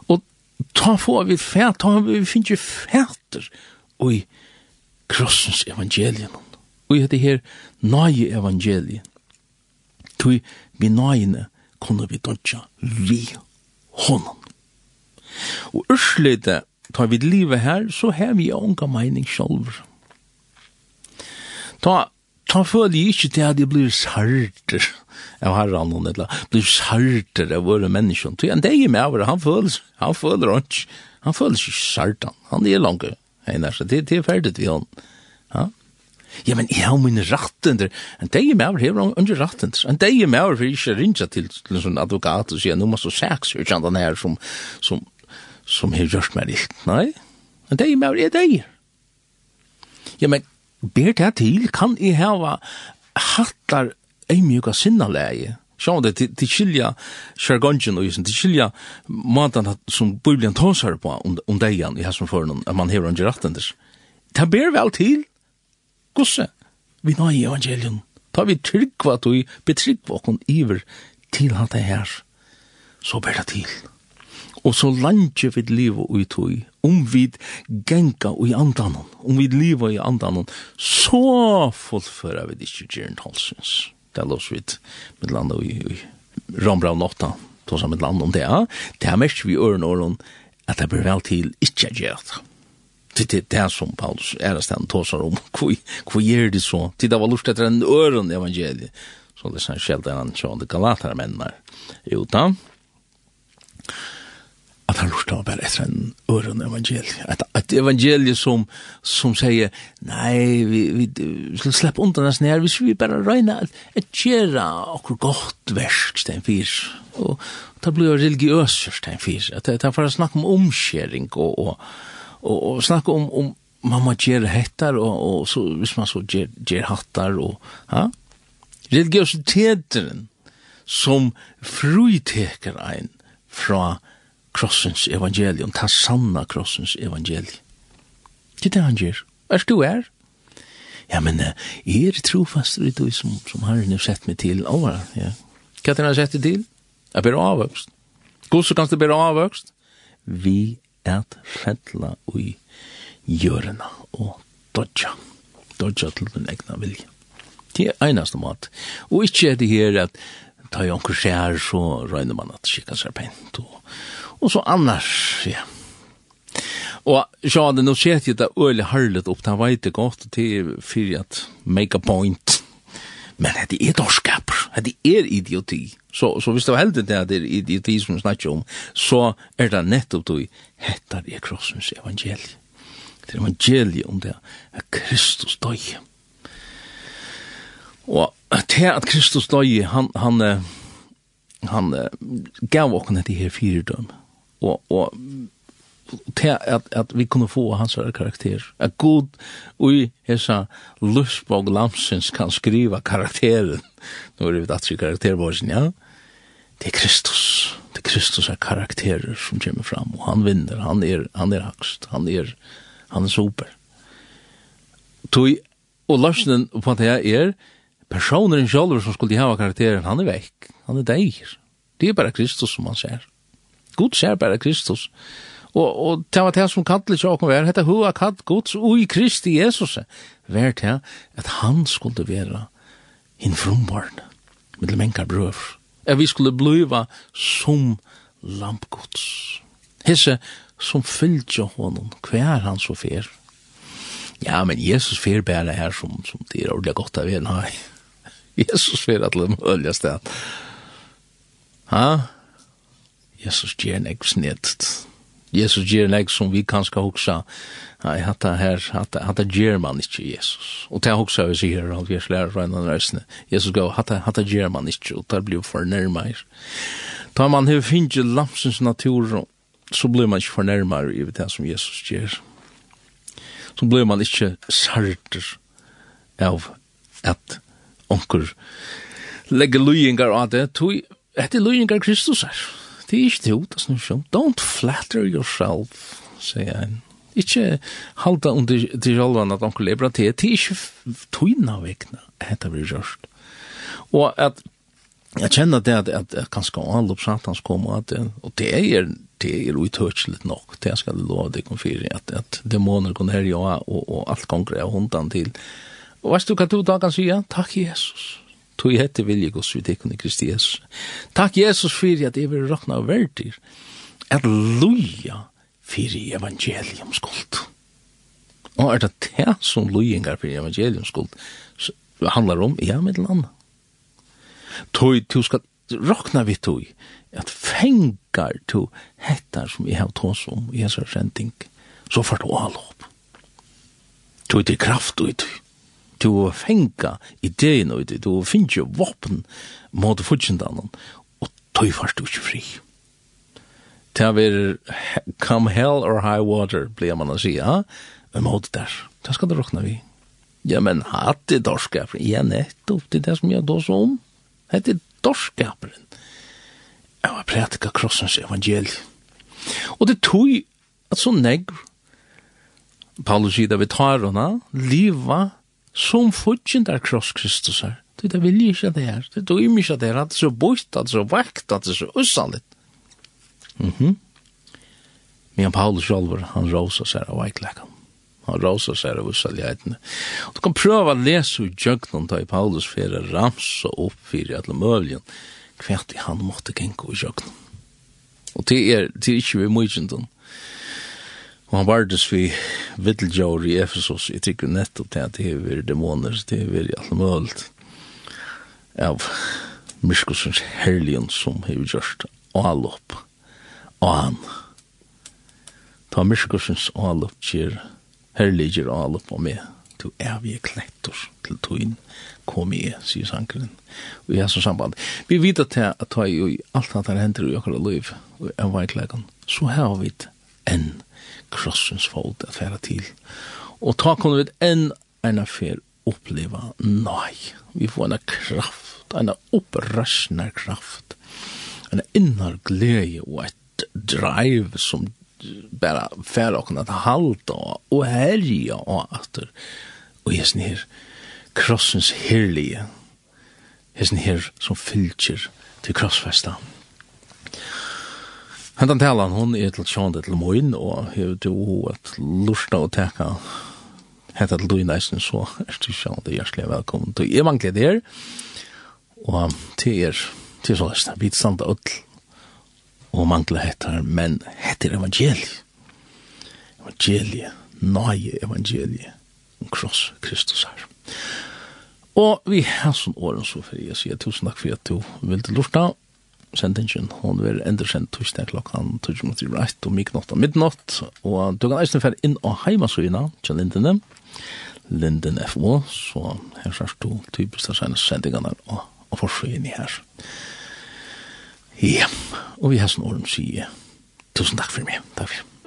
Og ta få vi fæt, ta vi finnes jo fæter i krossens evangelien, og i det her nøye evangelien, Tui vi nøyene kunne vi dodja vi honom. Og urslite, ta vi livet her, så har vi unga meining sjolver. Ta ta føler jeg ikke til at jeg blir sarter av herran eller blir sarter av våre mennesker. Så en dag med over, han føler, han føler ikke, han føler ikke sartan, han er langt, hei så det, det er ferdig vi han. Ja? Ja, men jeg har mine rattender, en dag med over, hever han ikke rattender, en dag med over, for jeg ikke ringer til, til en sånn advokat og sier, nå må så seks, ikke han her som, som, som har gjort meg litt, nei, en dag med over, jeg deg. Ja, men ber det til, kan jeg hava hattar eimjuka sinnalegi. Sjón det til skilja jargonen og isen til skilja matan som Bibelen tåsar på om om dejan i hasum fornum at man hever under gerattendis. Ta ber vel til. Gosse. Vi nøy i evangelium, Ta vi tryggva tui betryggva okon iver til hatt her. Så ber det til. Og så lanje vi livet ui tog, om vi genka ui andanon, om vi livet i andanon, så fullfører vi det ikke gjerne halsens. Det er lås vi med landet ui, ui rambra av notta, tås med land om det, ja. Det er mest vi øren åren, at det blir vel til ikke gjerne det er det som Paulus ärastan tåsar om Hvor gjør det så tid av lust etter en øren evangeliet. så det er skällde han så de galater männar utan at han lurte bare etter en øren evangelie. At, at evangelie som, som sier, nei, vi, vi, vi slepp undan oss nær, hvis vi bare røyna at, et gjøre okkur godt versk, stein fyr. Og det blir religiøs, stein fyr. At det er for å snakke om omskjering og, og, og, og snakke om, om man må gjøre hettar, og, og så, hvis man så gjør, gjør hattar, og, ja? Religiøsiteteren som fruiteker ein fra krossens evangelium, ta sanna krossens evangelium. Det er det han gjør. Er du er? Ja, men jeg er trofast i du som, som har nu sett meg til over. Ja. Hva er det han sett deg til? Jeg ber avvøkst. Hvordan kan du ber avvøkst? Vi er fettla ui gjørena og dodja. Dodja til den egna vilja. Det er einaste mat. Og ikke er det her at ta jo anker skjær, så røyner man at skikka seg pent og Og så annars, ja. Og så hadde nå sett jeg det øyelig harlet opp, det vet jeg godt til for at make a point. Men det er dorskaper, det er idioti. Så, så hvis det var heldig det at det er idioti som vi snakker om, så er det nettopp du, hettar i krossens evangeliet. Det er evangeliet om det, at Kristus døy. Og til at Kristus døy, han, han, han, han gav okken etter her fyrdømme og, og til at, at vi kunne få hans karakter. At god ui hesa Lusborg Lamsens kan skriva karakteren. Nu er det at vi karakterborsen, ja. Det er Kristus. Det er Kristus er karakterer som kommer fram, og han vinner, han er, han er hakst, han er, han er super. Tui, og løsnen på at er, personen selv som skulle ha karakteren, han er vekk, han er deir. Det er bare Kristus som han ser. Gud ser bare Kristus. Og, og det var det som kallte ikke åkken være, hette hva kallt Guds ui Kristi Jesus, vær det at han skulle være hinn frumbarn, med mennkar brøv, at vi skulle bliva som lampgods. Hesse som fylgje honom, hver han så fer. Ja, men Jesus fer bare her som, som det er ordentlig godt av en, nei. Jesus fer at det er mulig sted. Ha? Jesus ger en snedt. Jesus ger en som vi kanskje hoksa, nei, hatta her, hatta, hatta ger man ikke Jesus. Og det hoksa vi sier her, vi er lærer røyna røysene. Jesus gav, hatta, hatta ger man ikke, og det blir fornærmer. Da man har finnet lamsens natur, så blir man ikke fornærmer i det som Jesus ger. Så blir man ikke sarter av at onker legger løyingar av det, tog, etter løyingar Kristus her det er ikke det hodet som. Don't flatter yourself, sier han. Ikke halda under til rollen at onkel Ebra til, det er ikke tøyna vekna, hette vi rørst. Og at jeg kjenner det at, at, at kanskje alle oppsattans kommer, at, og det er det er uthørselig nok, det skal jeg lov deg om fyrir, at, at dæmoner kan herja og, og alt konger av hundan til. Og veist du hva du da kan sige? Takk Jesus tog hette vilje gos vi tekken i Kristi Jesus. Takk Jesus fyrir at jeg vil råkna av verdir, at loja fyrir evangelium skuld. Og er det det som lojingar fyrir evangelium skuld handlar om, ja, med den andre. Tog, tog skal råkna vi tog, at fengar tog hettar som jeg har tås om i hans sending, så får du all opp. Tog det kraft og i tog du å fenga ideen ut, til å jo våpen mot fudgendanen, og tøy var du ikke fri. Det er come hell or high water, blir man å si, ja, men mot der, det skal du råkna vi. Ja, men hatt det dorskaper, ja, nettopp, det er det som jeg då så om, hatt det dorskapen. Jeg var prætika krossens evangelium. Og det tog at så negr, Paulus sier det vi tar henne, liva som fudgjendar kross Kristus Kristusar. Det er vilje ikke det her. Det er ikke det her. Det er så bort, det er så vekt, det er så ussalit. Mhm. Men Paulus sjálfur, han rosa seg av veiklekan. Han rosa seg av ussalighetene. Du kan prøve å lese i djøgnen da i Paulus fyrir ramsa opp fyrir alle møvljen hvert i han måtte genka i djøgnen. Og det er, det er ikke vi mykjentun. Og han vardes vi viddeljår i Efesos, jeg tykker nettopp til at det er vire dæmoner, det er vire alt mulig av Myrskosens herligen som har gjort avlopp og han. Ta Myrskosens avlopp kjer herliger avlopp av og du er vi klektor til toin kom i, sier sankeren. Og jeg har så samband. Vi vet at jeg tar jo alt at det hender i akkurat liv, og jeg var i så har vi enn krossens fot at færa til. Og ta kunne vi en en affær oppleva nei. Vi får en kraft, en opprørsna kraft, en innar glede og et drive som bara færa okkur at halda og herja og aftur og hessin her krossens herlige hessin her som fylgjer til krossfestan. Hentan talan, hon er til sjående til moin, og hever du at lursna og teka hetta til duin eisen, så er du sjående hjertelig velkommen. til evangeliet her, og til er, til så lest, vi standa öll, og manglet hettar, men hettar evangeliet. Evangeliet, nøye evangeliet, om kross Kristus her. Og vi har sånn åren så fyrir jeg sier tusen takk for at du vil til lursna, sendingen. Hun vil endersendt tusen klokkan tusen mot i rett og mye midnatt og midnatt. Og du kan eisen fer inn og heima søgina til Lindene, Linden FO, så her ser du typisk av sine sendingene og, og forsøgene her. Ja, og vi har sånn åren sier tusen takk for meg. Takk for meg.